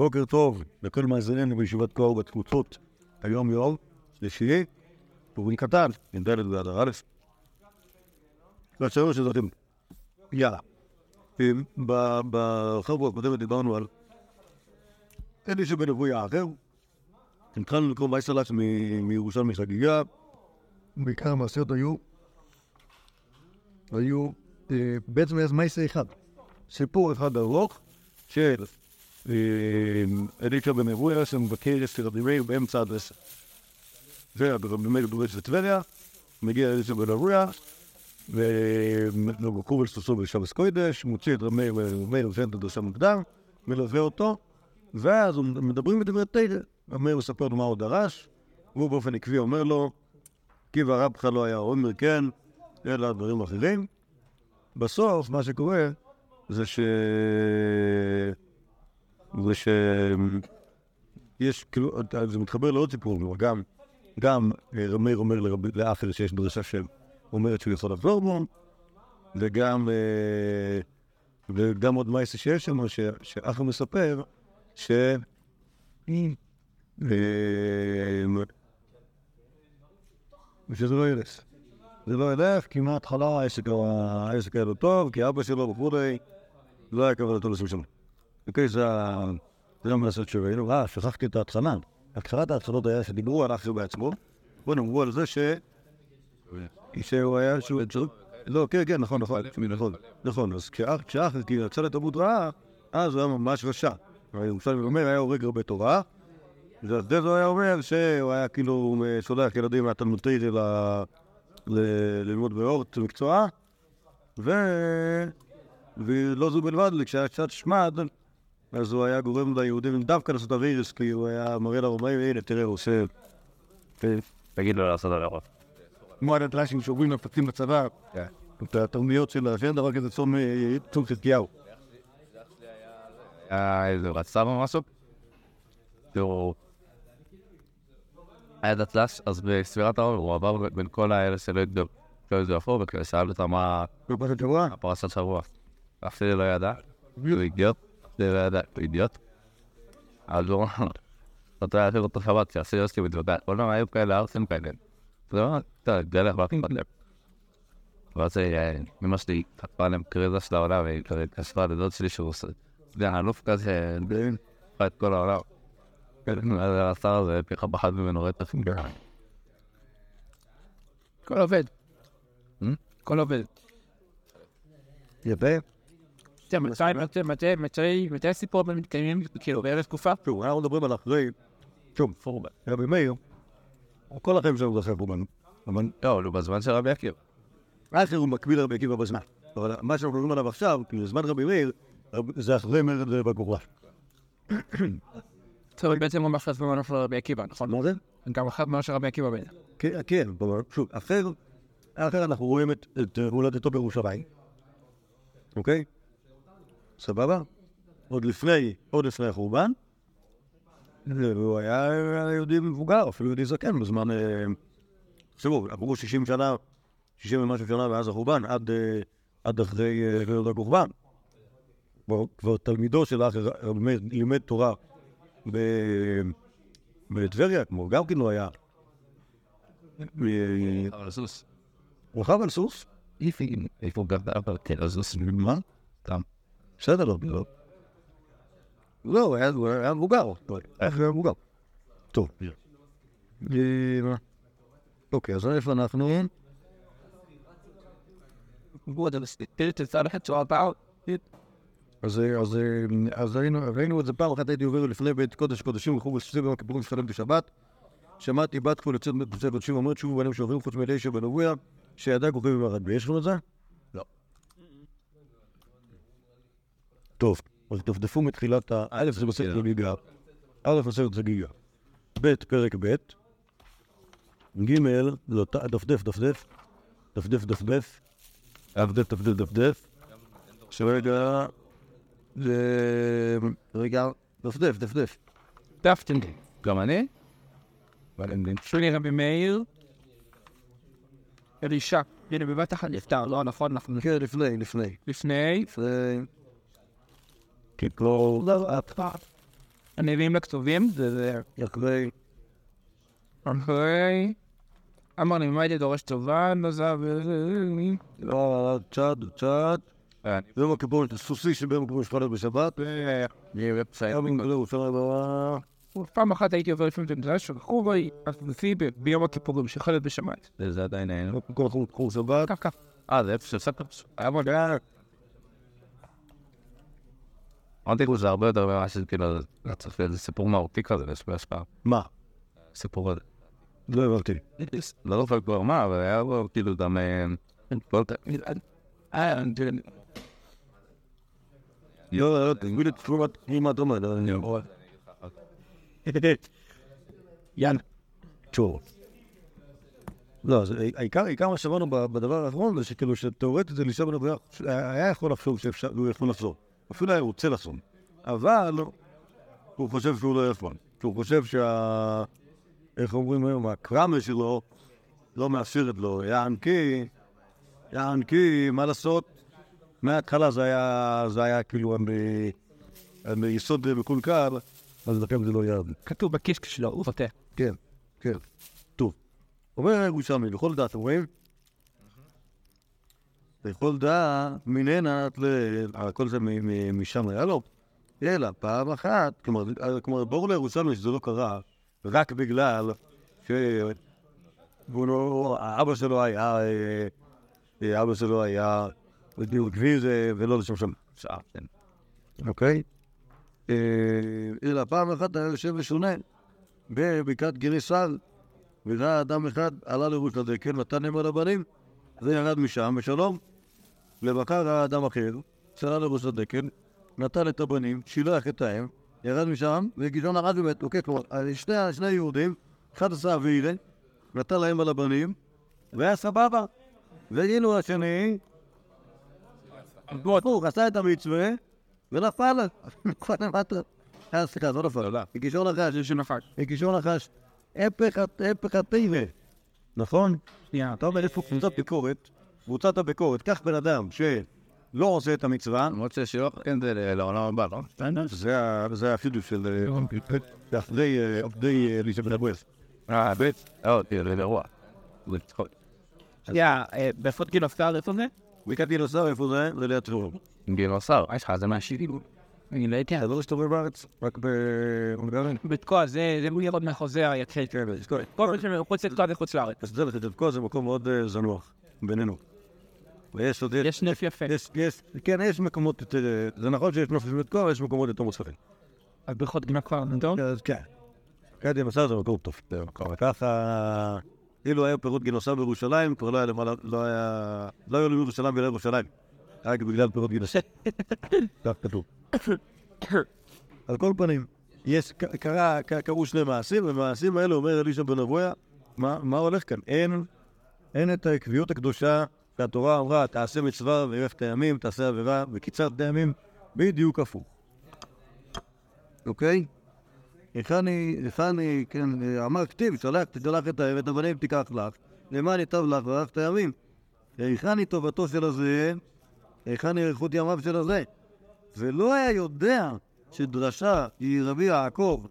בוקר טוב לכל מאזיננו בישיבת קור בתפוצות. היום יום שלישי, פורים קטן, עם ד' באדר א'. והשלוש הזאת, יאללה. בחברה הקודמת דיברנו על בן אבוי האחר. התחלנו לקרוא מייסלש מירושלמי חגיגה. בעיקר המעשיות היו, היו אה, בעצם היה מייסה אחד. סיפור אחד ארוך של אלישע בן אבויה שמבקר את רבי באמצע הדרסה. ורבי מאיר דורש לטבריה, מגיע אלישע בן אבויה, וקובל סוסו בשבס קוידש, מוציא את רבי מאיר את הדרסה מוקדם, מלווה אותו, ואז מדברים בדברי תרא, מאיר מספר לו מה הוא דרש, והוא באופן עקבי אומר לו, כי והרבך לא היה אומר כן, אלא דברים אחרים. בסוף, מה שקורה זה ש... זה. יש, כאילו, זה מתחבר לעוד סיפור, כלומר, גם, גם רמיר אומר לרב, לאחר שיש דרישה שאומרת שהוא יכול לחזור בו, וגם, וגם עוד מייסה שיש שם, שאחר מספר, ש... ושזה לא ילך. זה לא ילך, כי מההתחלה העסק היה לא טוב, כי אבא שלו וכולי, לא היה כוונתו לשום שם. אוקיי, זה המעשה שראינו. אה, שכחתי את ההתחלה. התחלת ההתחלות היה שדיברו על אחר בעצמו. בואו נאמרו על זה ש... שהוא היה שהוא... לא, כן, כן, נכון, נכון, נכון, נכון. אז כאילו יצא לתלמוד רעה, אז הוא היה ממש רשע. ירושלים אומר, היה הורג הרבה תורה. וזה זה היה אומר שהוא היה כאילו שולח ילדים מהתלמוד תרא ללמוד באורט מקצוע, ולא זו בלבד, כשהיה קצת שמד, אז הוא היה גורם ליהודים דווקא לעשות אווירס, כי הוא היה מראה לרומאים, הנה, תראה, הוא עושה... תגיד לו לעשות עליו. כמו הנטרשים שעוברים מפצים בצבא, את התרמיות של שאין דבר כזה צום חזקיהו. היה איזה רצה או משהו? תראו, היה דתל"ש, אז בספירת העול הוא עבר בין כל האלה שלא יגדול. כאילו זה אפור, ושאל אותה מה... פרשת שבוע? פרשת שבוע. אח שלי לא ידע, הוא אידיוט, זה לא ידע, הוא אידיוט. אז הוא רצה להעביר אותו שבת, שעשי יוסי מתוודע. כל הזמן היו כאלה ארסים כאלה. זה לא, אתה יודע לך, ואחים בלב. ואז אמא שלי כתבה להם קריזה של העולם, והיא כזה קשרה לדוד שלי שהוא עושה. אתה יודע, אלוף כזה, את כל העולם. השר הזה, פי פחד ממנו רצח. הכל עובד. הכל עובד. יפה. מתי, מתי, הסיפור בין מתקיימים, כאילו, באיזה תקופה? שוב, אנחנו מדברים על אחרי, שוב, רבי מאיר, כל החיים שלנו זה אחרי. אבל לא, נו, בזמן של רבי עקיבא. אחר הוא מקביל לרבי עקיבא בזמן. אבל מה שאנחנו מדברים עליו עכשיו, כאילו, זמן רבי מאיר, זה אחרי מרד כוכבא. טוב, בעצם הוא ממש זמן של רבי עקיבא, נכון? מה זה? גם אחד מה של רבי עקיבא בעצם. כן, כן, שוב, אחר, אחר אנחנו רואים את הולדתו בירושלים, אוקיי? סבבה? עוד לפני, עוד לפני החורבן, והוא היה יהודי מבוגר, אפילו יהודי זקן בזמן... אה, תחשבו, עברו 60 שנה, 60 ומשהו שנה מאז החורבן, עד, אה, עד אחרי מרד החורבן. כבר, תלמידו של האחר לימד תורה בטבריה, כמו גם כן לא היה. על סוס. הוא רכב על סוס? איפה אבל תל סוס? מה? בסדר, לא, לא. לא, הוא היה- מבוגר. איך הוא היה מבוגר? טוב. אה, אוקיי, אז איפה אנחנו? אז, ראינו, את זה פעם אחת הייתי עובר לפני בית קודש קודשים וחוג וסוסים ביום הכיפורים שחלם בשבת. שמעתי בת קפול יוצאת מבית קודשים אומרת שוב בנים שעוברים חוץ בן אבויה שידע כוכבים במרד בי. יש לכם את זה? לא. טוב, אז דפדפו מתחילת ה... א' זה בסרט חגיגה. א' בסרט חגיגה. ב' פרק ב'. ג' לא, דפדף דפדף. דפדף דפדף. דפדף דפדף דפדף. שרגע... זה... רגע, דפדף דפדף. דפטן. גם אני? שלי רבי מאיר. אלישע. הנה, בבת אחת נפטר, לא נכון, אנחנו כן, לפני, לפני. לפני. לפני... כן, לא... לא, הנביאים לכתובים, זה זה. אחרי, אחרי... אמר לי, מה הייתי דורש טובה, נזב, לא, צ'אד, צ'אד, אני ביום הכיפור, סוסי שביום הכיפור חלק בשבת, פעם אחת הייתי עובר לפעמים את המדינה, שכחו בי, אז לפי ב- ביום הכיפורים, שחלת בשמיים. זה עדיין היינו. כל חור חור שבת, כך, כך. אה, זה איפה שהפסקת? היה מאוד היה... אמרתי כאילו זה הרבה יותר ממה שזה כאילו, זה צריך להיות איזה סיפור מהותי כזה, יש לו השפעה. מה? סיפור הזה. לא הבנתי. לא זוכר כבר מה, אבל היה לו כאילו גם... לא לא, לא, תסביר לי תשומת מה אתה אומר, אני יאללה. טוב. לא, אז העיקר, העיקר מה שאמרנו בדבר האחרון זה שכאילו שתאורטית זה לישון בנבואה, היה יכול לחשוב שהוא יכול לחזור. אפילו היה רוצה לחזור. אבל הוא חושב שהוא לא יכול. הוא חושב שה... איך אומרים היום? הקרמה שלו לא מאפשרת לו. יען כי... יען כי, מה לעשות? מההתחלה זה היה, זה היה כאילו עם, אה, עם יסוד מקולקל, אז לכן זה לא יעד. כתוב בקישק שלו, הוא חוטא. כן, כן. טוב. אומר הירושלמי, לכל דעת, רואים? לכל דעת, מנהנת ל... אה, כל זה משם היה לו. אלא פעם אחת, כלומר, ברור לירושלמי שזה לא קרה רק בגלל ש... והוא לא... אבא שלו היה... אה, אבא שלו היה... בדיוק גביר ולא לשם שם. שעה, כן. אוקיי? אה, אלא פעם אחת היה יושב ושונה בבקעת גריסל, וראה אדם אחד עלה לראש לדקל, נתן הם על הבנים, זה ירד משם בשלום. לבקר ראה אדם אחר, צלה לראש הדקל, נטל את הבנים, שילח את האם, ירד משם, וגיזון הרד ומת. אוקיי, כלומר, שני, שני יהודים, אחד עשה אבירה, נטל להם על הבנים, והיה סבבה. ואילו השני, הוא עשה את המצווה, ונפל, נפל למטה. אה, סליחה, לא נפל. הגישון נחש, זה שנפל. הגישון נחש. הפך הט- הפך הטבע. נכון? שנייה. אתה אומר, יש פה קבוצת ביקורת, קבוצת הביקורת, קח בן אדם שלא עושה את המצווה, למרות ששיוך, כן, זה לעולם הבא, לא? זה החידוש של... אה, זה אחרי אה, עובדי אה, בן אבואס. אה, בית. לא, תראה, זה אירוע. זה צחוק. שנייה, אה, באפות גינוסר, איפה זה? בקעת גינוסר, איפה זה? זה ליד טרור. גינוסר, יש לך, זה מהשבעים. אני לא יודע. זה לא מסתובב בארץ, רק בהונגריה. בתקוע, זה זה הוא ירד מהחוזה היחיד. כל מה שמחוץ לתקוע זה חוץ לארץ. אז זה לך, תבקוע זה מקום מאוד אה, זנוח בינינו. ויש עוד... יש נף יפה. יש, יש, כן, יש מקומות יותר... זה נכון שיש נופש בתקוע, אבל יש מקומות יותר מוצלחים. אז בריכות גינה כבר נדון? כן. קדימה מסע זה מקום טוב. זה מקום. ככה, אילו היה פירות גינוסר בירושלים, כבר לא היה למעלה, לא היה... לא היו לירושלים ולא ירושלים. רק בגלל פירות גינוסר. כך כתוב. על כל פנים, יש, קרה, קרו שני מעשים, ובמעשים האלה אומר אלישע בן אבויה, מה, מה הולך כאן? אין, אין את העקביות הקדושה שהתורה אמרה, תעשה מצווה וירח הימים, תעשה עבירה וקיצרת הימים, בדיוק הפוך. אוקיי? היכני, היכני, כן, אמר כתיב, שלח, תשלח את ואת הבנים תיקח לך, למען ייטב לך וארך את הימים. היכני טובתו של הזה, היכני אריכות ימיו של הזה. ולא היה יודע שדרשה היא רבי יעקב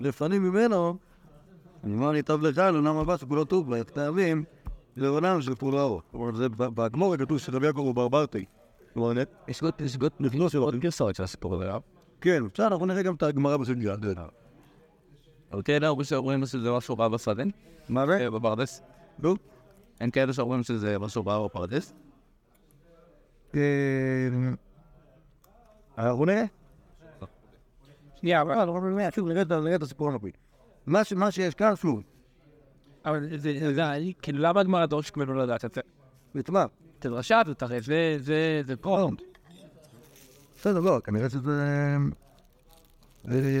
לפנים ממנו, למען ייטב לך, לעולם הבא שכולו טוב, וארך את הימים, לעולם של כולו ארוך. כלומר, זה בגמור כתוב שרבי יעקב הוא ברברתי. כלומר, יש עוד, גרסאות של הסיפור הזה, לא? כן, בסדר, אנחנו נראה גם את הגמרא בסוגיה. אבל כן, אומרים שאומרים שזה משהו רע בשדה, מה זה? אה, בפרדס. נו. אין כאלה שאומרים שזה משהו רע בפרדס. אה, אנחנו נראה. שנייה, אבל- אה, אנחנו נראה, את הסיפור ש- מה שיש כאן, שוב, אבל זה, זה, זה, כאילו למה הגמרא דורשת ממנו לדעת את זה? את מה? את הדרשה הזאת, הרי זה, זה, זה פה. בסדר, לא, כנראה שזה... זה-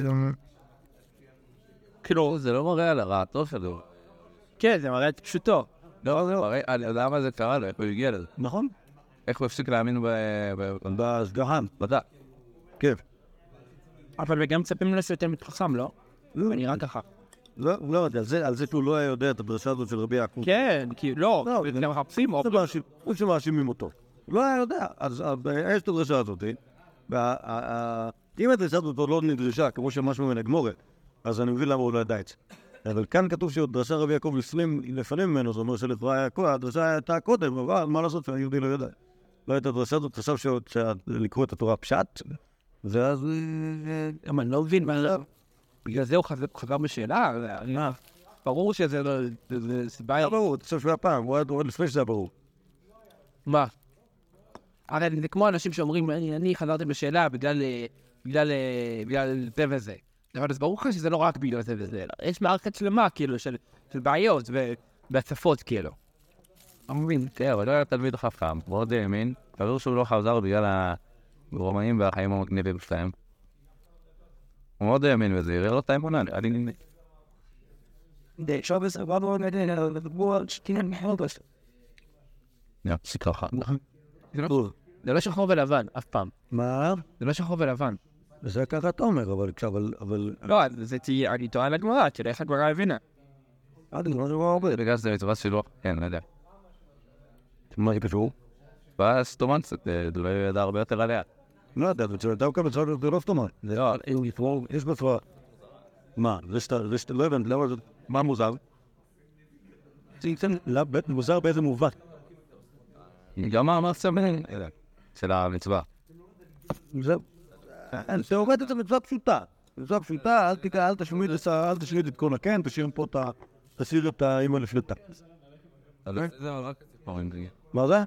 כאילו, זה לא מראה על הרעתו שלו. כן, זה מראה את פשוטו. לא, זה מראה על למה זה קרה לו, איך הוא הגיע לזה. נכון. איך הוא הפסיק להאמין ב... ב- בהשגחה. בדע. כן. אבל גם מצפים ממנו שיותר מתחכם, לא? נראה ככה. לא, לא יודע, על זה- שהוא לא היה יודע את הדרשה הזאת של רבי יעקב. כן, כי לא, לא, זה מחפשים, או... זה מאשים- הוא שמאשימים אותו. לא היה יודע. אז אז יש את הדרשה הזאת. אם הדריסת אותו לא נדרשה, כמו שמשהו מן הגמורת, אז אני מבין למה הוא לא ידע את זה. אבל כאן כתוב שדרשה רבי יעקב לפנים, ממנו, זאת אומרת שלכאורה היה כוח, הדרשה הייתה קודם, אבל מה לעשות שהיהודי לא ידע. לא הייתה דרשה הזאת, חשב שלקרוא את התורה פשט, ואז... אה, אבל אני לא מבין מה זה... בגלל זה הוא חזר- בשאלה? ברור שזה לא... זה- זה סיבה... היה ברור, חושב שהוא היה פעם, הוא היה עוד לפני שזה היה ברור. מה? הרי זה כמו אנשים שאומרים, אני, אני חזרתי בשאלה בגלל, אה, בגלל, אה, בגלל זה וזה. אבל אז ברור לך שזה לא רק בגלל זה וזה, אלא יש מערכת שלמה, כאילו, של, של בעיות והצפות, כאילו. אני מבין, כן, אבל לא היה תלמיד חכם, מאוד האמין, ברור שהוא לא חזר בגלל הרומאים והחיים המגניבים שלהם. הוא מאוד האמין בזה, הראה לו את האמונה, נראה לי... זה לא, זה לא שחור ולבן, אף פעם. מה? זה לא שחור ולבן. זה ככה אתה אומר, אבל... אבל... אבל... לא, זה תהיה, אני טועה לגמרא, תראה איך הגמרא הבינה. לא. בגלל שזה מצווה שלו, כן, לא יודע. מה זה קשור? ואז קצת, אה, הוא לא ידע הרבה יותר עליה. לא יודע, דווקא בצד זה לא סתומה. לא, יש בצורה. מה, זה שאתה, לא הבנתי, למה זה, מה מוזר? זה ייתן, לא, בית- מוזר באיזה מובן. גם מה אמר סמן? של המצווה. זה, תאורטית זו מצווה פשוטה. מצווה פשוטה, אל תשמיד, את את כל הקן, תשאיר פה את ה... תשאיר את האימא סיפורים. מה זה?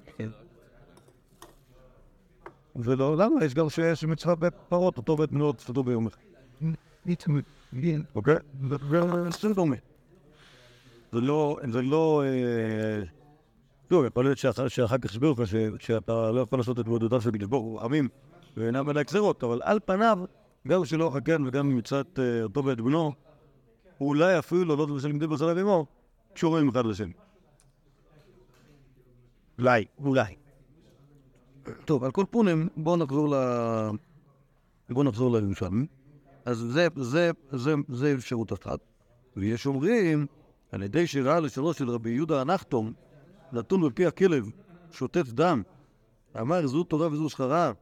ולא, למה? יש גם שיש מצווה בפרות, אותו בית מנועות תפתו ביום אחד. אוקיי? זה דומה. זה לא, זה לא... אה, טוב, יכול להיות שאחר כך הסבירו לך שאתה לא יכול לעשות את עבודותיו של הוא עמים ואינם אלא גזירות, אבל על פניו, גם שלא חכן וגם מצד אה, אותו בית בנו, אולי אפילו לא בשל גדי בשר אבימו, קשורים אחד לשני. אולי, אולי. טוב, על כל פונים, בואו נחזור ל... בואו נחזור לירושלמים. אז זה, זה, זה, זה אפשרות אחת. ויש אומרים, על ידי שראה לשונו של רבי יהודה הנחתום, נתון בפי הכלב, שותת דם, אמר זו תורה וזו שכרה,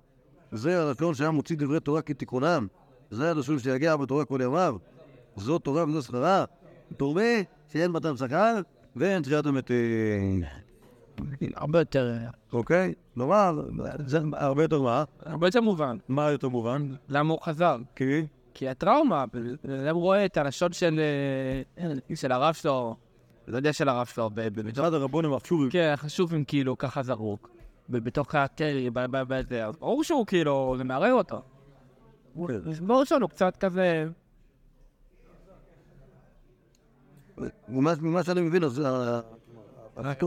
זה הלשון שהיה מוציא דברי תורה כתיקונם, זה הלשון שיגיע בתורה כל ימיו, זו תורה וזו שכרה, דומה שאין מתן שכר ואין תחיית המתים. הרבה יותר, אוקיי? כלומר, זה הרבה יותר מה? הרבה יותר מובן. מה יותר מובן? למה הוא חזר? כי? כי הטראומה, הוא רואה את הלשון של, אה, של הרב שלו, לא יודע של הרב שלו, ב- ב- בתוך, אחד הרבונים החשובים. כן, החשובים כאילו ככה זרוק, ב- בתוך הקרי, אז ברור שהוא כאילו, זה מערער אותו. ברור שהוא קצת כזה, ממה ממה שאני מבין, אז...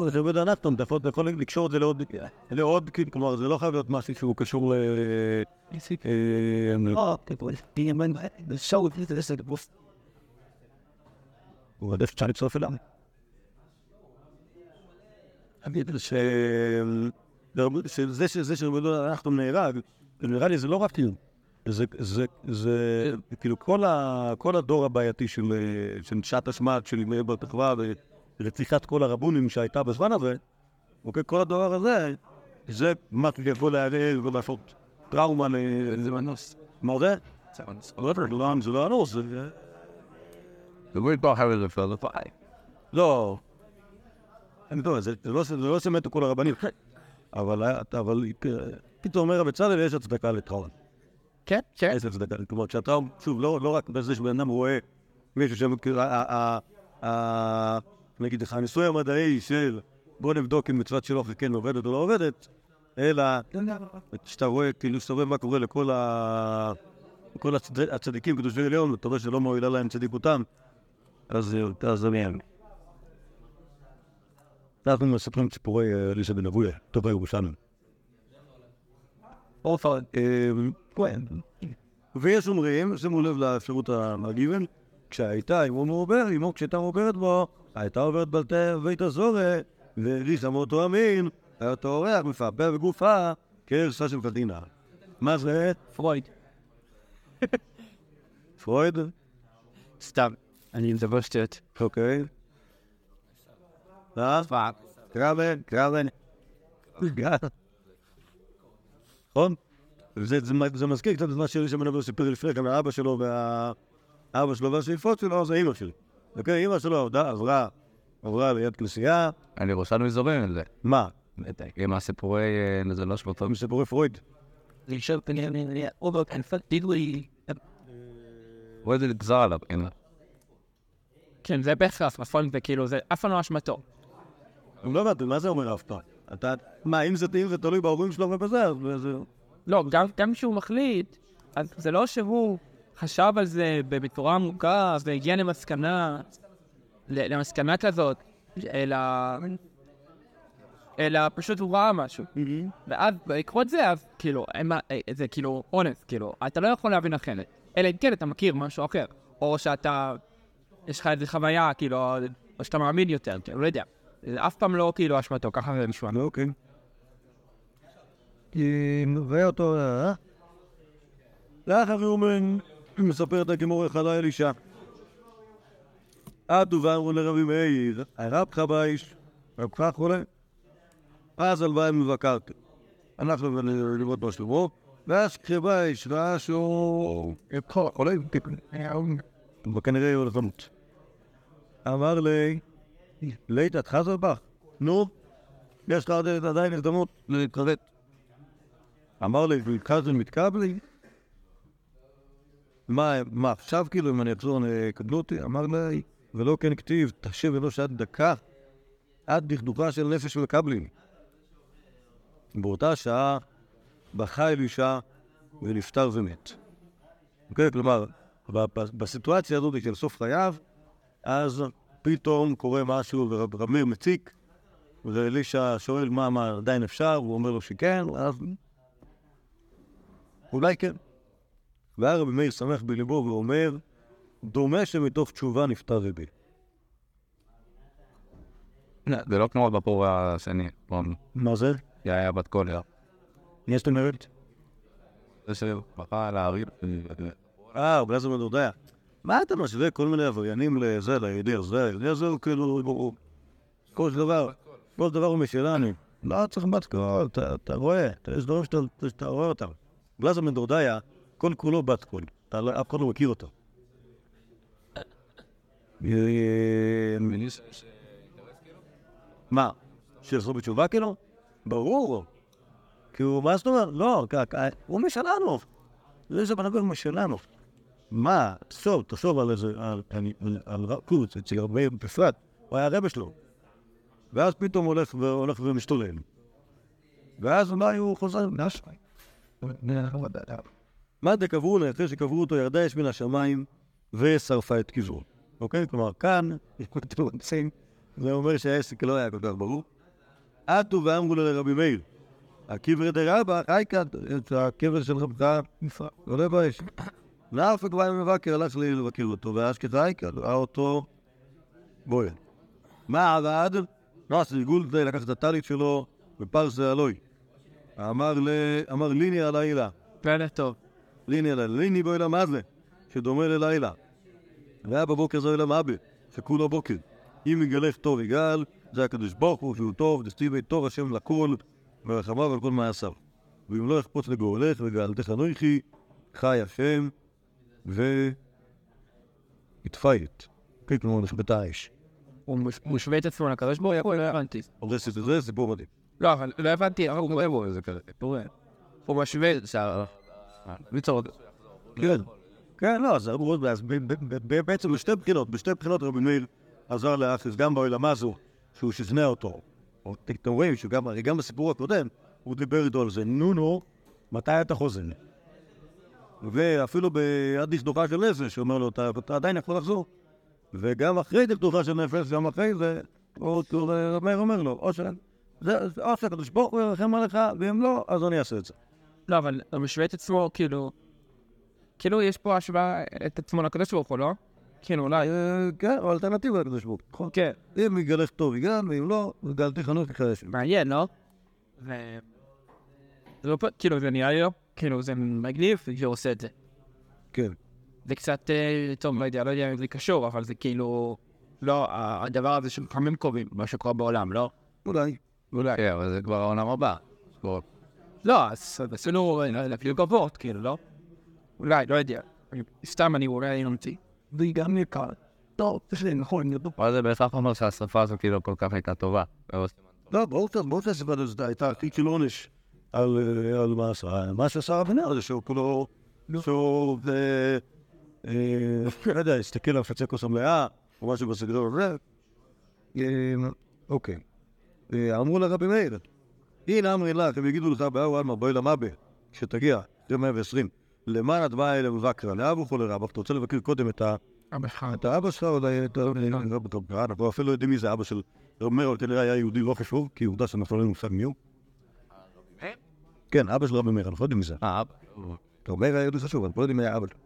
זה עובד אנחנו, אתה יכול- אתה יכול לקשור את זה לעוד, לעוד, כלומר, זה לא חייב להיות משהו שהוא קשור ל... הוא עדיף שאפשר לצרוף אליו. שזה שרבנו אנחנו נהרג, נראה לי זה לא רק כאילו, זה, זה, זה, כאילו כל, ה, כל הדור הבעייתי של, אה, של שעת השמעת של ימי בר תחווה ורציחת כל הרבונים שהייתה בזמן הזה, אוקיי, כל הדור הזה, זה משהו שיכול לערער ולעשות טראומה ל... זה מנוס. מה זה? לא, לא, זה לא אנוס, זה... זה לא יתברך על זה פלא פאי. לא. אני טועה, זה זה לא ש- זה שמתו כל הרבנים. אבל פתאום אומר הבצלאל, יש הצדקה לטראומה. כן, כן. יש הצדקה. כלומר, כשהטראומה, שוב, לא לא רק בזה שבן אדם רואה מישהו ה- נגיד לך, הניסוי המדעי של בוא נבדוק אם מצוות שלו כן עובדת או לא עובדת, אלא כשאתה רואה, כאילו, שאתה רואה מה קורה לכל ה... כל הצד- הצדיקים קדושי עליון, ואתה רואה שלא מועילה להם צדיקותם, אז זה- מהם. אנחנו מספרים סיפורי אה, אלישע בן אבויה, טוב הירושלמים. כן. ויש אומרים, שימו לב לאפשרות המגיבל, כשהייתה אמו מעובר, אמו כשהייתה מעוברת בו, הייתה עוברת בית הזורי, והריחה מאותו המין, היה אורח מפעפע בגופה, כערסה של קדינה. מה זה? פרויד. פרויד? סתם. אני מדבר שטויות. אוקיי. אה? קראבן, קראבן. נכון? זה, מזכיר קצת את מה בן אברהם סיפר לפני כן, האבא שלו וה... האבא שלו והשאיפות שלו, זה אימא שלי. אוקיי, אימא שלו עבדה, עברה, עברה ליד כנסייה, אני ירושלמי זורם עם זה. מה? עם הסיפורי, אה, זה לא פרויד. להישאר פניה, אובר כנפת דידוי. רואה את זה נגזר עליו, כן. כן, זה בהכרח, נכון? זה כאילו, זה אף פעם לא אשמתו. אני לא הבנתי, מה זה אומר אף פעם? אתה, מה, אם זה, תלוי בהורים שלו ובזה, אז זה... לא, גם, גם כשהוא מחליט, אז זה לא שהוא חשב על זה בצורה עמוקה והגיע למסקנה, למסקנה כזאת, אלא, אלא פשוט הוא ראה משהו. ואז בעקבות זה, אז כאילו, זה כאילו אונס, כאילו, אתה לא יכול להבין אחרת. אלא אם כן אתה מכיר משהו אחר, או שאתה, יש לך איזו חוויה, כאילו, או שאתה מאמין יותר, כאילו, לא יודע. זה אף פעם לא כאילו אשמתו, ככה זה נשמע. אוקיי. ואותו... אה? לאחר יומן מספרת הגמור אחד אלישע. עטו ואמרו לרבי מאיר, הרב חבייש, רב כך חולה. אז הלוואי מבקרתי. לראות מה שלמה, ואז חבייש ראה שהוא חולה, וכנראה הוא הולך למות. אמר לי, ליטת חזרבך, נו, יש לך עדיין- הזדמנות להתחרט. אמר לי, ולקחת מתקבלי? מה, מה עכשיו כאילו אם אני אחזור יקבלו אותי? אמר לי, ולא כן כתיב, תשב ולא שעת דקה עד דכדוכה של נפש ולקבלי. באותה שעה בכה אלישע ונפטר ומת. אוקיי? כלומר, בסיטואציה הזאת של סוף חייו, אז פתאום קורה משהו ורב מאיר מציק, ואלישע שואל מה, מה, עדיין אפשר? הוא אומר לו שכן, ואז... אולי כן. והיה רבי מאיר שמח בליבו ואומר, דומה שמתוך תשובה נפטר רבי. זה לא כמו בפור השני, מה זה? יאיה בת קולר. יש את אומרת? זה שבכה על הארי. אה, אלעזר בן דודיה. מה אתה משווה כל מיני עבריינים לזה, ליהודי הזה? היהודי הזה הוא כאילו, כל דבר, כל דבר הוא משלנו. לא צריך בת קול, אתה- רואה, יש דברים שאתה- רואה אותם. אלעזר בן דודיה, כל כולו בת קול. אתה לא- אף אחד לא מכיר אותו. אה, מה? שיחזור בתשובה כאילו? ברור. הוא, מה זאת אומרת? לא, הוא משלנו. זה איזה אדם משלנו. מה? תחשוב, תחשוב על איזה, על- קורץ, אצל רב מאיר בפרט, הוא היה הרבה שלו. ואז פתאום הוא הולך והולך ומשתולל. ואז אולי הוא חוזר, לאשראי. מה דקברו לה, אחרי שקברו אותו, ירדה אש מן השמיים ושרפה את קברו. אוקיי? כלומר, כאן, אם אתם רוצים, זה אומר שהעסק לא היה כל כך ברור. עטו ואמרו לו לרבי מאיר, הקבר דרבא, את הקבר של רבך, עולה באש. ואף כבר מבקר הלך לי לבקר אותו, ואז כחייקה, ראה אותו בוער. מה עבד? נס גולדה לקח את הטלית שלו ופרסה אלוהי. אמר ל- אמר ליני הלילה, פלא טוב. ליני הלילה, ליני בוילה מה זה? שדומה ללילה. והיה בבוקר זה עולם אבא, שכולו בוקר. אם יגלך טוב יגאל, זה הקדוש ברוך הוא שהוא טוב, דסטיבי טוב השם לכל, ורחמיו על כל מעשיו. ואם לא יחפוץ לגאולך וגאלתך אנוכי, חי השם, ו... התפייט. כן, כלומר, נכבתה האש. הוא מש- הוא משווה את עצמו לקדוש ברוך הוא, לא הבנתי. את זה, סיפור מדהים. לא, אבל לא הבנתי, הוא רואה משווה, ליצור כן. כן, לא, אז בעצם בשתי בחינות, בשתי בחינות רבי מאיר עזר לאחיס, גם בעולם הזו, שהוא שכנע אותו. או- אתם רואים שגם בסיפור הקודם, הוא דיבר איתו על זה, נו נו, מתי אתה חוזר? ואפילו עד דכדוכה של נפש, הוא אומר לו, "אתה- עדיין יכול לחזור. וגם אחרי דכדוכה של נפש, גם אחרי זה, הוא- אומר לו, או ש- זה- זה- או שהקדוש ברוך הוא ירחם עליך, ואם לא, אז אני אעשה את זה. לא, אבל הוא משווה את עצמו, כאילו, כאילו יש פה השוואה את עצמו לקדוש ברוך הוא, לא? כאילו, אולי. אה, כן, או אלטרנטיבה לקדוש ברוך הוא, נכון? כן. אם יגלך טוב יגאל, ואם לא, יגאלתי חנוך כחדש. מעניין, לא? ו... זה לא, פ- כאילו, זה נראה לי לא, כאילו, זה מגניב שהוא עושה את זה. כן. זה קצת, אה, טוב, לא יודע, לא יודע אם זה קשור, אבל זה כאילו, לא, הדבר הזה שלפעמים קובעים, מה שקורה בעולם, לא? אולי. אולי. כן, אבל זה כבר העולם הבא. לא, אז עשינו להפעיל גבות, כאילו, לא? אולי, לא יודע. סתם אני אולי אני אמציא. זה גם יקר. טוב, זה נכון, אני אבל זה בהכרח אומר שהשרפה הזו כאילו כל כך הייתה טובה. לא, ברור ברור שהסיבה הזאת הייתה הכי של עונש על אה, מה עשה. מה שעשה אבנר זה שהוא כולו, שהוא, אה, אה, לא יודע, הסתכל על חצי כוס המלאה, או משהו בסגנון הזה. אה, אוקיי. אה, אמרו לרבי מאיר, הנה אמרי לך, הם יגידו לך באהו עלמא בואי למבה, כשתגיע, זה 120, למען את באה אליהם מבקרה, לאב וכולי רבך, אתה רוצה לבקר קודם את ה... את האבא שלך, אולי את ה... לא בטוח, אנחנו אפילו לא יודעים מי זה אבא של רב מאיר, אבל כנראה היה יהודי לא חשוב, כי עובדה שאנחנו לא יודעים מושג מי הוא. כן, אבא של רבי מאיר, אנחנו לא יודעים מי זה. אה, רב מאיר היה יהודי חשוב, אנחנו לא יודעים מי היה אבא. שלו.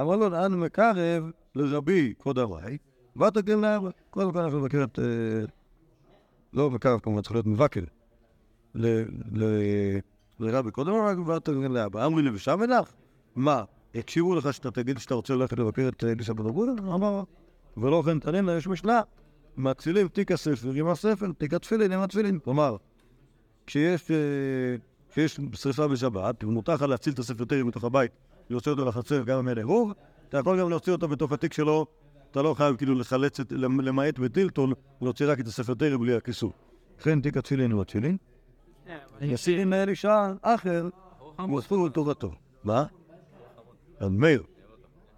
אמר לו, אנו מקרב לרבי כבוד אביי, ותגן לאבא. קודם כל אנחנו נבקר את... אה, לא מקרב כמובן, צריך להיות מבקר. לרבי קודם אביי, ותגן לאבא. אמרי לי ושם אלך? מה, הקשיבו לך שאתה תגיד שאתה רוצה ללכת לבקר את אה, אלישע בן אבודה? אמר, ולא כן תנין יש משנה. מצילים תיק הספר עם הספר, תיק התפילין עם התפילין. כלומר, כשיש, אה, שרפה בשבת, ומותר לך להציל את הספר תרם מתוך הבית, להוציא אותו לחצר גם אם אין אתה יכול גם להוציא אותו בתוך התיק שלו, אתה לא חייב כאילו לחלץ, למעט בטילטון, להוציא רק את הספר תרם בלי הכיסוי. לכן תיק התפילין הוא התפילין. יסירים מאלישע אחר, ומספור לתורתו. מה? אז מאיר,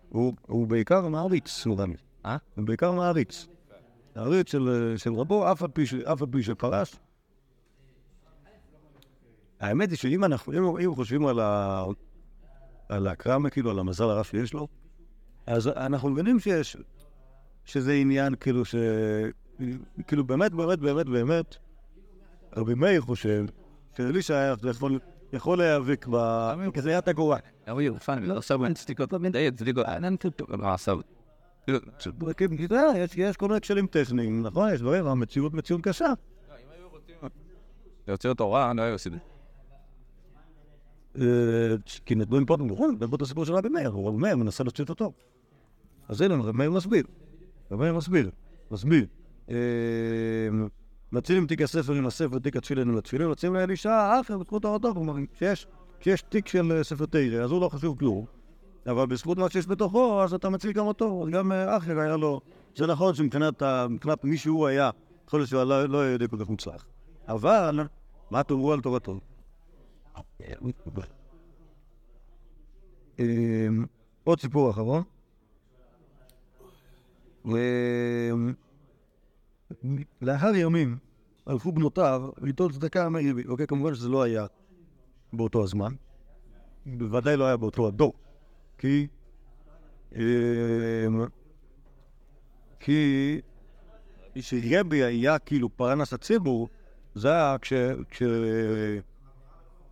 הוא הוא בעיקר מעריץ, הוא רמי. אה? הוא בעיקר מעריץ. מעריץ של, של רבו, אף על פי שפרש. האמת היא שאם אנחנו, אם, חושבים על, ה, על הקרמה, כאילו, על המזל הרב שיש לו, אז אנחנו מבינים שיש, שזה עניין, כאילו, ש... כאילו, באמת, באמת, באמת, באמת, רבי מאיר חושב שאלישע יכול, יכול להיאבק ב... כזה היה את הגורל. אבל יו, פאנל, לא עכשיו אין סטיקות, לא מדי, סטיקות, אין טוטו, לא עכשיו. כן, יש- כל מיני כשלים טכניים, נכון? יש דברים, המציאות מציאות קשה. להוציא אותו לא היו עושים את זה. אה, כי נתנו עם פוטנט, נכון, נתנו את הסיפור של רבי מאיר, רבי מאיר מנסה להוציא אותו. אז הנה, רבי מאיר מסביר. רבי מאיר מסביר, מסביר. אה, מצילים תיק הספר עם הספר, תיק התפילין עם התפילין, מצילים לאלישע, אחר בזכות תורתו, כלומר, כשיש תיק של אה, ספר תרא, אז הוא לא חשוב כלום. אבל בזכות מה שיש בתוכו, אז אתה מציל גם אותו. אז גם אה, אחר היה לו... זה נכון שמבחינת מי שהוא היה, יכול להיות שהוא לא לא היה יודע כל כך מוצלח. אבל, מה תאמרו על תורתו? אמ, עוד סיפור אחרון. לאחר ימים הלכו בנותיו ליטול צדקה מריבי. אוקיי, כמובן שזה לא היה באותו הזמן. בוודאי לא היה באותו הדור. כי... אמ, כי... שרבי היה כאילו פרנס הציבור, זה היה כש... כש...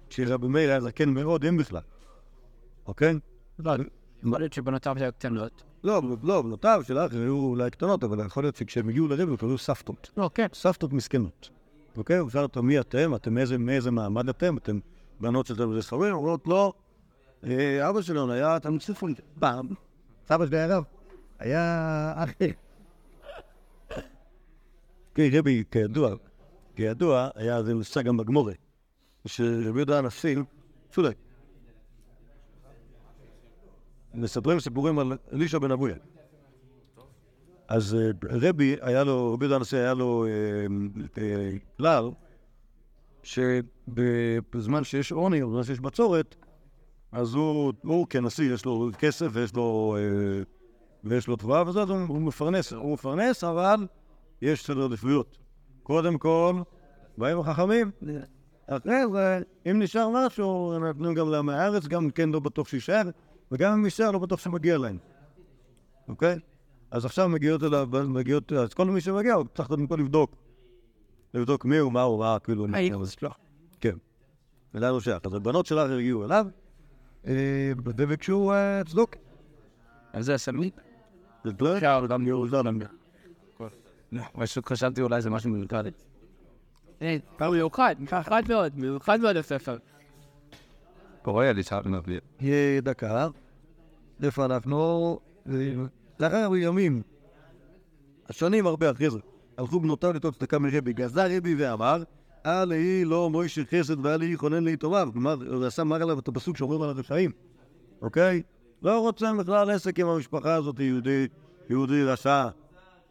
כשרבי מאיר היה זקן מאוד, אם בכלל. אוקיי? לא, יכול להיות שבנותיו היו קטנות. לא, לא, בנותיו של האחר היו אולי קטנות, אבל יכול להיות שכשהם הגיעו לרבי, היו סבתות. לא, כן. סבתות מסכנות. אוקיי? הוא שאל אותו, מי אתם? אתם מאיזה, מאיזה מעמד אתם? אתם בנות של תלמידי חברים? אומרות, לא. אה, אבא שלנו היה תלמיד ספרי. פעם, סבא שלי היה רב. היה אחי. כן, רבי, כידוע, כידוע, היה זה מושג גם בגמורה, שרבי יהודה הנשיא, צודק. מספרים סיפורים על אלישע בן אבויה. אז אה, רבי, היה לו, רבי הנשיא היה לו אה, אה, כלל, שבזמן שיש עוני, או בזמן שיש בצורת, אז הוא, הוא כנשיא, יש לו כסף ויש לו, ויש לו תבואה וזה, אז הוא מפרנס, הוא מפרנס, אבל יש סדר עדיפויות. קודם כל, באים החכמים, אחרי זה, אם נשאר משהו, נותנים גם להם מהארץ, גם כן לא בטוח שיישאר, וגם אם יישאר, לא בטוח שמגיע להם. אוקיי? אז עכשיו מגיעות אליו, מגיעות, אז כל מי שמגיע, הוא צריך קודם כל לבדוק. לבדוק מי הוא, מה הוא, מה, כאילו... האם אז- כן. ולאן הוא שייך. אז הבנות של האחר הגיעו אליו, אה, וביקשו אה, צדוק. אז זה סמי. זה לא אפשר גם ירושלים. פשוט חשבתי אולי זה משהו מיוחד. פעם מיוחד, מיוחד מאוד, מיוחד מאוד הספר. לי שם נביא. דקה. איפה אנחנו? אה, לאחר ימים, השנים הרבה אחרי זה, הלכו בנותיו לטעות צדקה מרבי, גזר רבי ואמר, אל יהי לו מוישה חסד ואל יהי חונן ליתומיו. כלומר, הוא עשה מראה עליו את הפסוק שאומרים על הרשעים, אוקיי? לא רוצה בכלל עסק עם המשפחה הזאת, יהודי, יהודי רשע.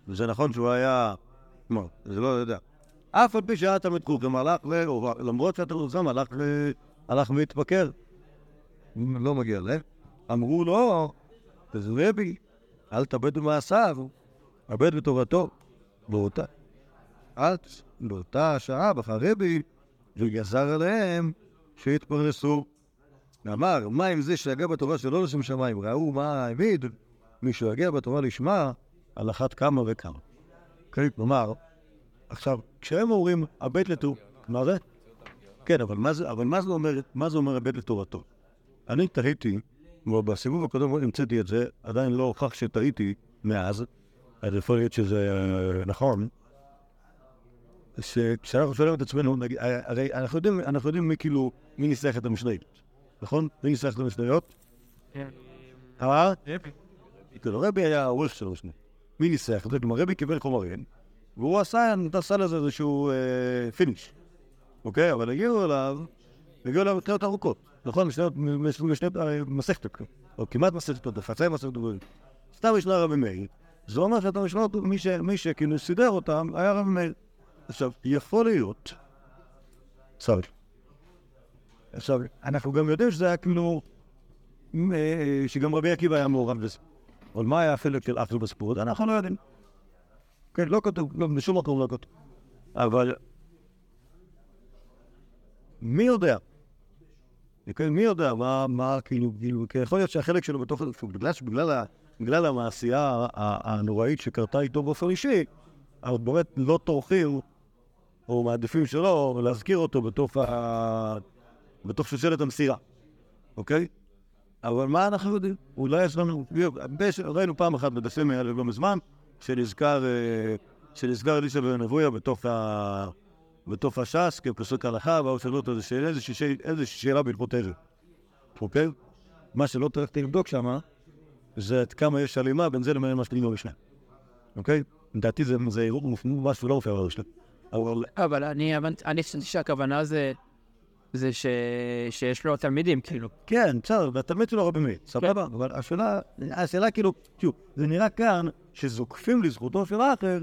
וזה נכון שהוא היה... כלומר, זה לא יודע. אף על פי שהיה הלך ל... למרות שהיה תלמיד חוכם, הלך ל... הלך והתפקר. לא מגיע להם. אמרו לו, רבי, אל תאבד במעשיו, אבד בתורתו. באותה, עד באותה שעה בחר רבי, וגזר עליהם שיתפרנסו. ואמר, מה עם זה שיגע בתורה שלא לשם שמיים? ראו מה העביד, מי שיגע בתורה לשמה, על אחת כמה וכמה. כן, כלומר, עכשיו, כשהם אומרים הבט לתור, מה זה? כן, אבל מה זה, אבל מה זה אומר, מה זה אומר הבט לתורתו? אני תהיתי, בסיבוב הקודם המצאתי את זה, עדיין לא הוכח שטעיתי מאז, אז יכול להיות שזה אה, נכון, שכשאנחנו שואלים את עצמנו, אה, הרי אנחנו יודעים, אנחנו יודעים מי כאילו, מי ניסח את המשניות, נכון? מי ניסח את המשניות? אה? כאילו, רבי היה העורך של המשניות. מי ניסח את זה? כלומר, רבי קיבל חומרים, והוא עשה, עשה לזה איזשהו אה, פיניש, אוקיי? אבל הגיעו אליו, הגיעו אליו תחילת ארוכות, נכון? משניות אה, מסכתות, או כמעט מסכתות, דפצי מסכתות. סתם ישנה רבי מאיר, זה אומר שאת המשנות, מי, שכאילו סידר אותם, היה רבי מאיר. עכשיו, יכול להיות, סורי. עכשיו, אנחנו גם יודעים שזה היה כאילו, אה, שגם רבי עקיבא היה מעורב בזה. אבל מה היה החלק של אחר בסיפור? אנחנו לא יודעים. כן, לא כתוב, לא, בשום מקום לא כתוב. אבל מי יודע? כן, מי יודע מה, מה כאילו, כאילו, כי יכול להיות שהחלק שלו בתוך, בגלל, בגלל, ה- בגלל המעשייה הנוראית שקרתה איתו באופן אישי, אז באמת לא טורחים, או מעדיפים שלא, להזכיר אותו בתוך, ה... בתוך שושלת המסירה, אוקיי? אבל מה אנחנו יודעים? אולי יש לנו... ראינו פעם אחת בדפים האלה לא מזמן, שנזכר, אה, שנזכר אלישע בן אבויה בתוך, ה... בתוך הש"ס כפסוק הלכה, והוא שאלו אותו איזושהי איזושהי שאל- איזושהי שאלה בהלכות ערב, אוקיי? מה שלא טרחתי לבדוק שם, זה עד כמה יש הלימה בין זה לבין מה שכתוב במשנה, אוקיי? לדעתי זה משהו לא מופיע במשנה. אבל אני חשבתי שהכוונה זה... זה ש... שיש לו תלמידים, כאילו. כן, בסדר, והתלמיד שלו רבי מאיר, סבבה, אבל השאלה, השאלה כאילו, תראו, זה נראה כאן שזוקפים לזכותו של האחר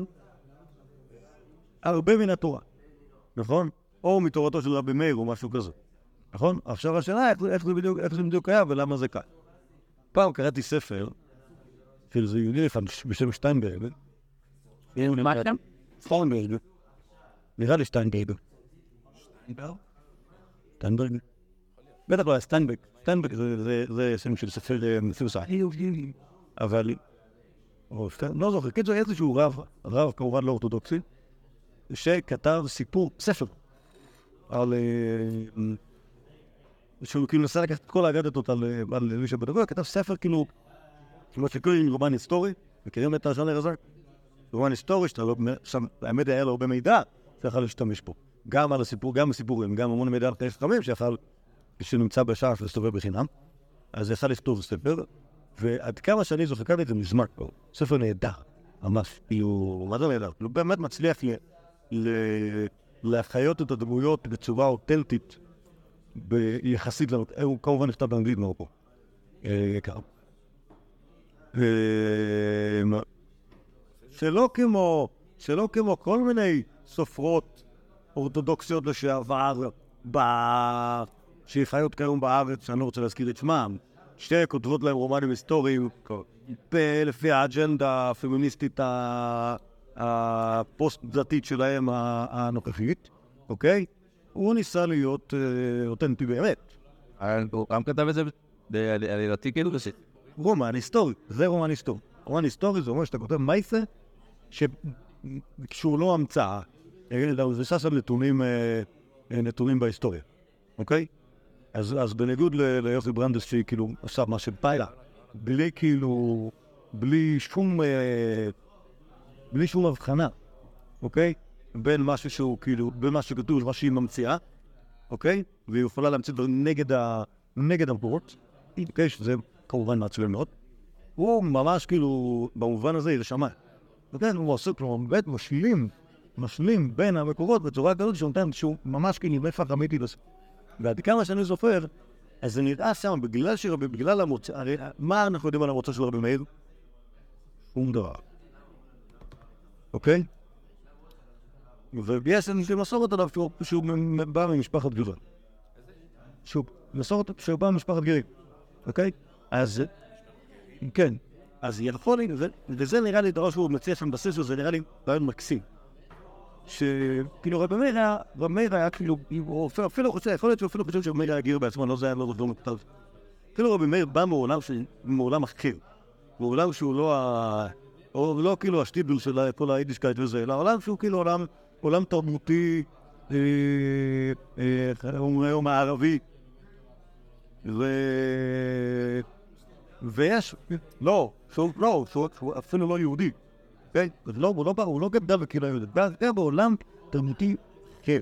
הרבה מן התורה, נכון? או מתורתו של רבי מאיר או משהו כזה, נכון? עכשיו השאלה איך, איך, זה בדיוק, איך זה בדיוק היה ולמה זה כאן. פעם קראתי ספר של איזה יהודי אחד בשם שטיינברג, מה שם? שטיינברג, נראה לי שטיינברג. שטיינברג? בטח לא היה סטיינברג. סטיינברג זה- זה- זה שם של ספר אה, מפורסם. אבל... לא זוכר. קיצור, איזשהו רב, רב כמובן לא אורתודוקסי, שכתב סיפור, ספר, על... אה, שהוא כאילו נסה לקחת את כל האגדתות על אה, אלישע בן אבויה, כתב ספר כאילו, כמו שקוראים רומן היסטורי, מכירים את הז'אנר הזה? רומן היסטורי, שאתה לא... האמת היה לו הרבה מידע שיכול להשתמש בו. גם על הסיפור, גם הסיפורים, גם המון מידע על חיי חכמים שיכול, שנמצא בשער להסתובב בחינם. אז יכל לכתוב ספר, ועד כמה שאני זוכר, קראתי את זה מזמן כבר. ספר נהדר, ממש. כאילו, מה זה נהדר? הוא באמת מצליח. להחיות את הדמויות בצורה אותנטית ביחסית, לנו- הוא כמובן נכתב באנגלית מאוד פה. אה. אה, שלא כמו, שלא כמו כל מיני סופרות אורתודוקסיות לשעבר. שחיות כיום בארץ, שאני לא רוצה להזכיר את שמם, שתי כותבות להם רומנים היסטוריים, לפי האג'נדה הפמיניסטית הפוסט-דתית שלהם הנוכחית, אוקיי? הוא ניסה להיות אה, אותנטי באמת. הוא גם כתב את זה בעלילתי כאילו זה רומן היסטורי, זה רומן היסטורי. רומן היסטורי זה אומר שאתה כותב מייסה. שהוא לא המצאה, אלא הוא מבוסס על נתונים, אה, אה, נתונים בהיסטוריה, אוקיי? אז, אז בניגוד ליוסי ברנדס שהיא כאילו עשה מה שבא לה, בלי כאילו, בלי שום, אה, בלי שום הבחנה, אוקיי? בין משהו שהוא כאילו, בין מה שכתוב למה שהיא ממציאה, אוקיי? והיא יכולה להמציא דברים נגד, ה... נגד המקורות, אוקיי? שזה כמובן מעצבן מאוד. הוא ממש כאילו, במובן הזה, היא רשמה. וכן, הוא עושה, כלומר, באמת משלים משלים בין המקורות בצורה כזאת שנותן שהוא ממש כאילו נפח אמיתי לזה. ועד כמה שאני זוכר, אז זה נראה שם, בגלל שרבי, בגלל המוצא, הרי מה אנחנו יודעים על המוצא של רבי מאיר? שום דבר. אוקיי? ויש איזושהי מסורת עליו שהוא, בא ממשפחת גדולה. שהוא מסורת שהוא בא ממשפחת גרים, אוקיי? אז כן, אז יכול להיות, וזה נראה לי דבר שהוא מציע שם בסיס, וזה נראה לי רעיון מקסים. שכאילו רבי מאיר היה, רבי מאיר היה כאילו, הוא אפילו- חושב, יכול להיות שהוא אפילו חושב שרבי מאיר היה גיר בעצמו, לא זה היה לא זוכר מכתב. אפילו רבי מאיר בא מעולם אחר. מעולם שהוא לא ה... או לא כאילו השטיבל של כל היידישקייט וזה, אלא עולם שהוא כאילו עולם, עולם תרבותי, אה, אה, איך אומרים היום הערבי. ו... ויש, לא, שהוא, לא, שהוא, שהוא אפילו לא יהודי. כן? לא, הוא לא הוא לא גדל בקהילה יהודית, הוא גדל בעולם תרבותי אחר.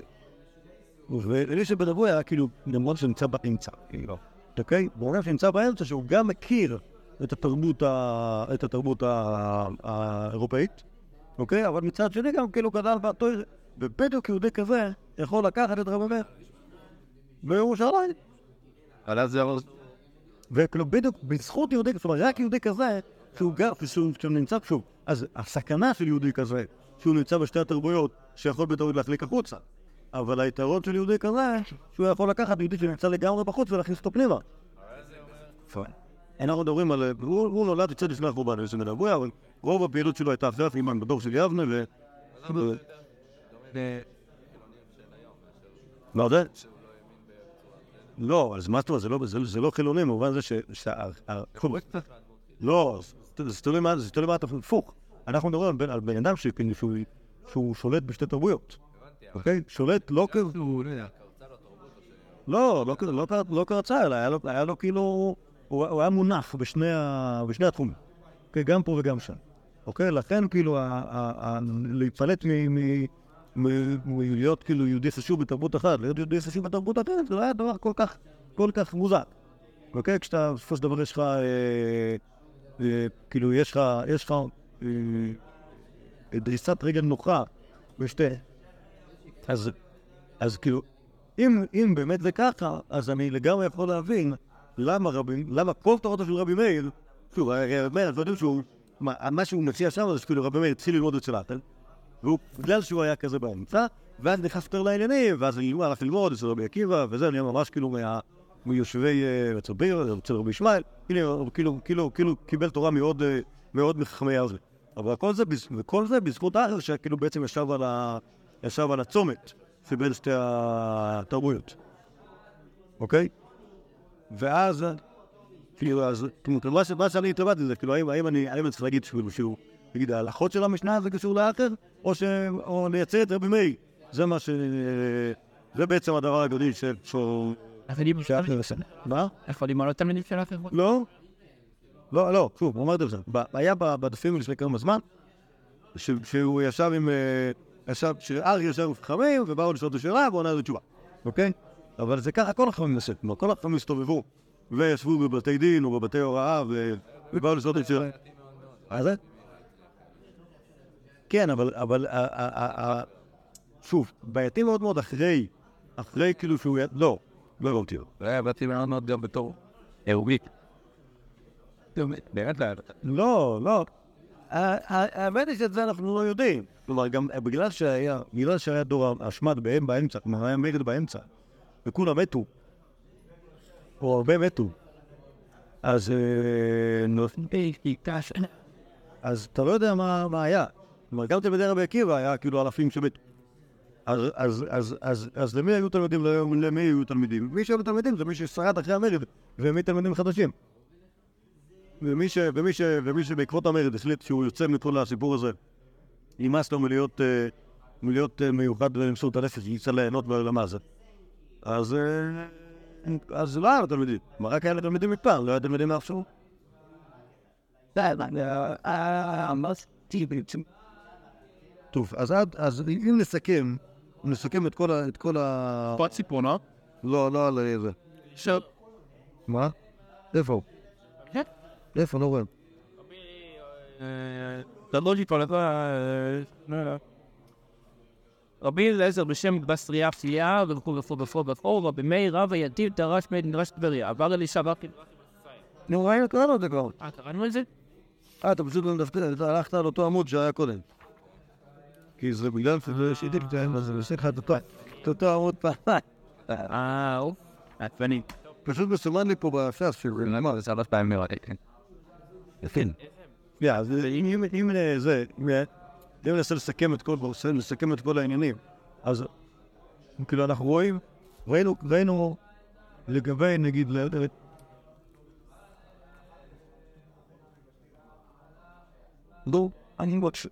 ואלישע בן אבוי היה כאילו, למרות שנמצא באמצע, כאילו, אוקיי? בעולם שנמצא באמצע, שהוא גם מכיר את התרבות, ה... את התרבות ה... האירופאית, אוקיי? אבל מצד שני גם כאילו גדל באותו... ובדיוק יהודי כזה יכול לקחת את רבי מאיר בירושלים. אבל אז זה אמר... וכאילו בדיוק בזכות יהודי, זאת אומרת רק יהודי כזה, שהוא גר, שהוא, שהוא נמצא שוב, אז הסכנה של יהודי כזה, שהוא נמצא בשתי התרבויות, שיכול בטעות להחליק החוצה. אבל היתרון של יהודי כזה, שהוא יכול לקחת יהודי שנמצא לגמרי בחוץ ולהכניס אותו פנימה. אנחנו מדברים על... הוא, נולד קצת לפני החורבן, יש בן אבויה, אבל רוב הפעילות שלו הייתה אחרי הפימן בדור של יבנה, ו... מה זה? לא, אז מה זאת אומרת, זה לא- לא חילוני, במובן זה ש... לא, זה- תלוי מה זה תלוי מה אתה... הפוך. אנחנו מדברים על בן- אדם שהוא- שולט בשתי תרבויות. אוקיי? שולט לא כ... לא, לא, לא, לא קרצה, אלא היה לו כאילו... הוא, היה מונח בשני, ה, בשני התחומים. אוקיי? גם פה וגם שם. אוקיי? לכן כאילו, ה, ה, ה, מ- מלהיות כאילו יהודי חשוב בתרבות אחת, להיות יהודי חשוב בתרבות אחרת, זה לא היה דבר כל כך, כל כך מוזר. אוקיי? כשאתה, בסופו של דבר יש לך, אה, אה, כאילו, יש לך, יש לך אה, דריסת רגל נוחה בשתי. אז, אז כאילו, אם, אם באמת זה ככה, אז אני לגמרי יכול להבין למה רבי, למה כל תורתו של רבי מאיר, שוב, רבי מאיר, אנחנו יודעים שהוא, מה, שהוא מציע שם זה שכאילו רבי מאיר התחיל ללמוד אצל אטל, והוא, בגלל שהוא היה כזה באמצע, ואז נכנס יותר לעניינים, ואז הוא הלך ללמוד אצל רבי עקיבא, וזה נהיה ממש כאילו מה, מיושבי אה, אצל ביר, אצל רבי ישמעאל, כאילו, כאילו, כאילו, כאילו קיבל תורה מאוד, אה, מאוד מחכמי ארזי. אבל כל זה, וכל זה בזכות האחר שכאילו בעצם ישב על, ה, ישב על הצומת שבין שתי התרבויות, אוקיי? ואז, כאילו, אז, כאילו, מה ש- מה שאני התלבטתי זה, כאילו, האם, אני, צריך להגיד שהוא, שהוא, נגיד, ההלכות של המשנה זה קשור לאחר, או ש... או לייצר את רבי מאיר. זה מה ש... זה בעצם הדבר הגדול ש... ש... אבל אם שאחר עושה. מה? איפה למעלות תלמידים של אחר? לא. לא, לא, שוב, אמרתי לך, ב- היה בדפים לפני כמה זמן, שהוא ישב עם, אה, ישב, שארי ישב עם חכמים, ובאו לשאול אותו שאלה, והוא עונה לו תשובה, אוקיי? אבל זה ככה כל החכמים נעשו, כלומר, כל החכמים הסתובבו, וישבו בבתי דין או בבתי הוראה, ובאו לשאול שאלה. מה זה? כן, אבל, שוב, בעייתי מאוד מאוד אחרי, אחרי כאילו שהוא, לא, לא הבנתי. זה היה באתי מאוד מאוד גם בתור עירומי. באמת לא. לא, לא. האמת היא שאת זה אנחנו לא יודעים. כלומר, גם בגלל שהיה, דור השמד באמצע, כלומר היה מרד באמצע, וכולם מתו, או הרבה מתו, אז, אה, אז אתה לא יודע מה, היה. כלומר, גם תלמידי רבי עקיבא היה כאילו אלפים שמתו. אז, למי היו תלמידים? לא- למי היו תלמידים? מי שהיו תלמידים זה מי ששרד אחרי המרד, ומי תלמידים חדשים. ומי, ש, ומי, ש, ומי שבעקבות המרד החליט שהוא יוצא מכל הסיפור הזה, נמאס לו מלהיות, אה, מלהיות אה, מיוחד ולמסור את הנפש, יצא ליהנות בעולם הזה. אז, אה, אז לא היה לו תלמידים. כלומר, רק היה לו תלמידים מפעם, לא היה תלמידים מאפשרו. טוב, אז, עד, אז אם נסכם, אם נסכם את כל ה... את כל ה... פה ציפורנו. לא, לא על זה. עכשיו, מה? איפה? כן. איפה? לא רואה. אתה לא רבי אליעזר בשם בסריה פתיעה וכו' וכו' וכו' וכו', רבי מאיר רב היטיב דרש מדרש טבריה, עבר אלישע ואחי. נו, ראינו, קראנו את זה כבר. אה, קראנו את זה? אה, אתה פשוט לא הלכת על אותו עמוד שהיה קודם. כי זה בגלל קטן, אז זה עושה לך את אותו- עמוד פעמיים. אה. עצבני. פשוט מסומן לי פה בש"ס של... למה? זה שלוש פעמים נראתי. כן. יא, אז אם- זה, אם אה, אם ננסה לסכם את כל, לסכם את כל העניינים, אז כאילו אנחנו רואים, ראינו, ראינו לגבי נגיד, ל- ל- נו, אני רוצה,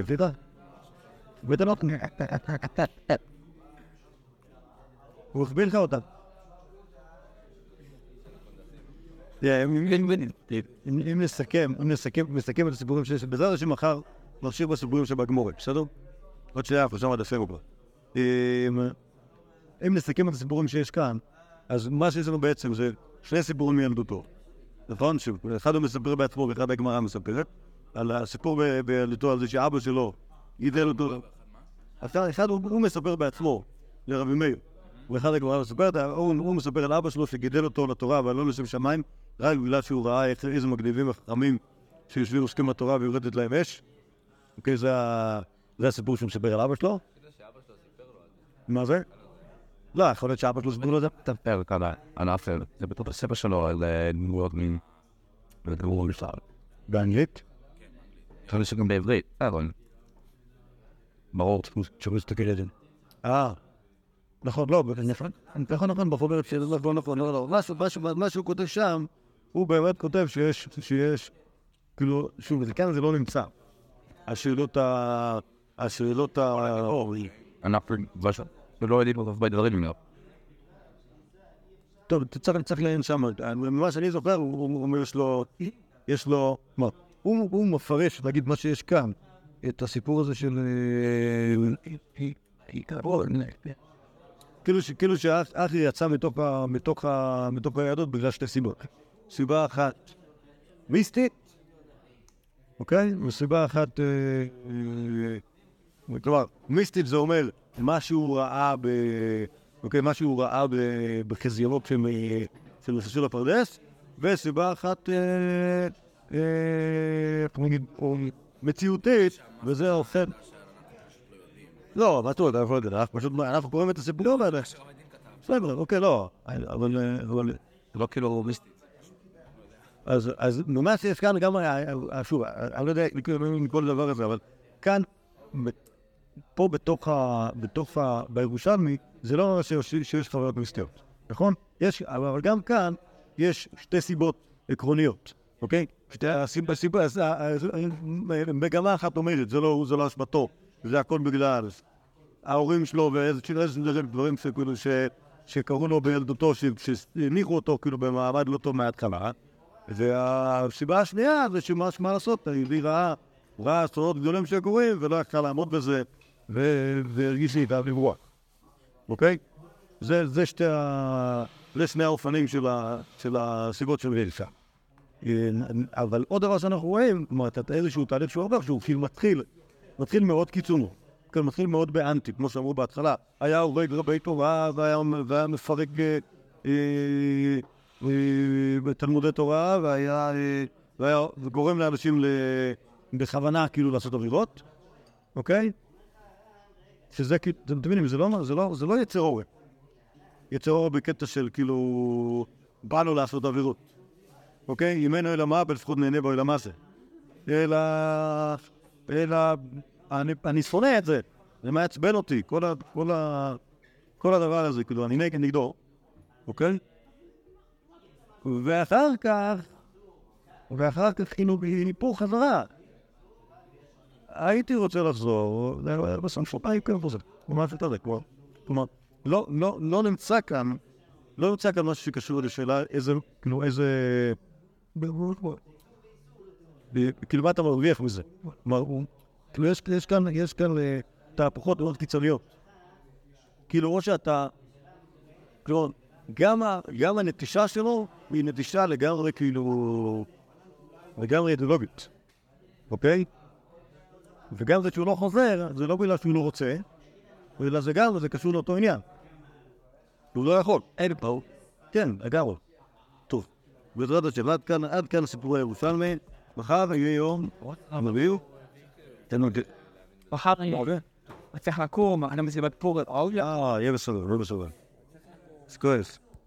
הבאת? הבאת לו? הוא החביא לך אותה. תראה, אם- נסכם, אם נסכם, נסכם את הסיפורים שיש, בעזרת השם מחר נמשיך בסיפורים שבגמורת, בסדר? עוד שנייה, אנחנו שם עד הפברואר. אם אם נסכם את הסיפורים שיש כאן, אז מה שיש לנו בעצם זה שני סיפורים מילדותו. נכון? שאחד הוא מספר בעצמו ואחד הגמרא מספרת. על הסיפור בילדותו, על זה שאבא שלו גידל אותו. אחד הוא מספר בעצמו לרבי מאיר. ואחד הגמרא מספרת, הוא מספר על אבא שלו שגידל אותו לתורה אבל לא לשם שמיים, רק בגלל שהוא ראה איזה מגניבים החכמים שיושבים עוסקים בתורה ויורדת להם אש. אוקיי, זה הסיפור שהוא מספר על אבא שלו. מה זה? לא, יכול להיות שאבא שלו סיפר לו את זה. תפר כמה, על אפל. זה בתוך הספר שלו על אה, דמויות מין. ודמויות בכלל. באנגלית? יכול להיות שגם בעברית. נכון. ברור. שהוא מסתכל על זה. אה, נכון, לא, נכון, נכון, נכון, בחוברת של לא נכון, לא, לא, משהו, משהו, מה שהוא כותב שם, הוא באמת כותב שיש, שיש, כאילו, שוב, זה כאן זה לא נמצא. השאלות ה... השאלות ה... אנחנו לא יודעים הרבה דברים ממנו. טוב, צריך, לעיין שם, ממה שאני זוכר, הוא אומר, יש לו, יש לו, מה, הוא, מפרש, נגיד, מה שיש כאן, את הסיפור הזה של... אה, כאילו, ש, כאילו שאחי יצא מתוך היהדות בגלל שתי סיבות. סיבה אחת מיסטית, אוקיי? וסיבה אחת, אה, אה, כלומר, מיסטית זה אומר מה שהוא ראה ב... אוקיי, מה שהוא ראה בחזיונות של, אה, של הפרדס, וסיבה אחת, אה, אה, איך נגיד, או מציאותית, וזה עושה... לא, מה אתה יודע, אנחנו לא יודעים, פשוט, אנחנו קוראים את הסיפורים האלה. בסדר, אוקיי, לא, אבל... אה, אבל לא כאילו מיסטי. אז, אז יש כאן גם, אה, אה, שוב, אה, אני לא יודע כאילו מכל דבר הזה, אבל כאן, פה בתוך ה... בתוך ה... בירושלמי, זה לא שיש, שיש חוויות מיסטיות, נכון? יש, אבל גם כאן יש שתי סיבות עקרוניות, אוקיי? שתי הסיבה, הסיבה, מגמה אחת אומרת, זה לא, זה לא אשמתו, זה הכל בגלל ההורים שלו ואיזה איזה דברים שכאילו ש... שקראו לו בילדותו, שהניחו אותו כאילו במעמד לא טוב מההתחלה. והסיבה השנייה זה שמה מה לעשות, היהודי ראה, ראה אסונות גדולים שקורים ולא יכל לעמוד בזה והרגיש לי את לברוח, אוקיי? זה, שתי ה... זה שני האופנים של, הסיבות של וילסה. אבל עוד דבר שאנחנו רואים, כלומר, איזשהו תהליך שהוא עובר, שהוא כאילו מתחיל, מתחיל מאוד קיצוני. כן, מתחיל מאוד באנטי, כמו שאמרו בהתחלה. היה הורג רבי תורה והיה, מפרק אה, אה, אה, בתלמודי תורה, והיה, אה, והיה גורם לאנשים בכוונה כאילו לעשות עבירות, אוקיי? שזה כאילו, אתם מבינים, זה לא, זה לא, זה לא יצר אורן. יצר אורן בקטע של כאילו, בא לו לעשות עבירות. אוקיי? אם אין אלא מה, לפחות נהנה בעולם הזה. אלא... אלא... אני, אני שונא את זה. זה מעצבן אותי, כל, ה, כל, ה, כל הדבר הזה, כאילו, אני נגד נגדו, אוקיי? ואחר כך, ואחר כך, כאילו, מפה חזרה. הייתי רוצה לחזור, בסוף היי כן חוזר, ממש יותר זה, כלומר, כלומר, לא, לא, לא נמצא כאן, לא נמצא כאן משהו שקשור לשאלה איזה, כאילו, איזה... כאילו, מה אתה מרוויח מזה? כלומר. כאילו, יש, כאן, יש כאן אה, תהפוכות מאוד קיצוניות. כאילו, או שאתה... כאילו, גם, ה, גם הנטישה שלו היא נטישה לגמרי, כאילו... לגמרי אידיאולוגית, אוקיי? וגם זה שהוא לא חוזר, זה לא בגלל שהוא לא רוצה, אלא זה גם, זה קשור לאותו עניין. הוא לא יכול. אין פה. כן, לגמרי. טוב, בעזרת השם, עד כאן, עד כאן סיפורי ירושלמי. מחר יהיה יום, המביאו. תן לו... מחר צריך לקום, אני מסיבת פורים, אה, יהיה בסדר, יהיה בסדר. אז כועס.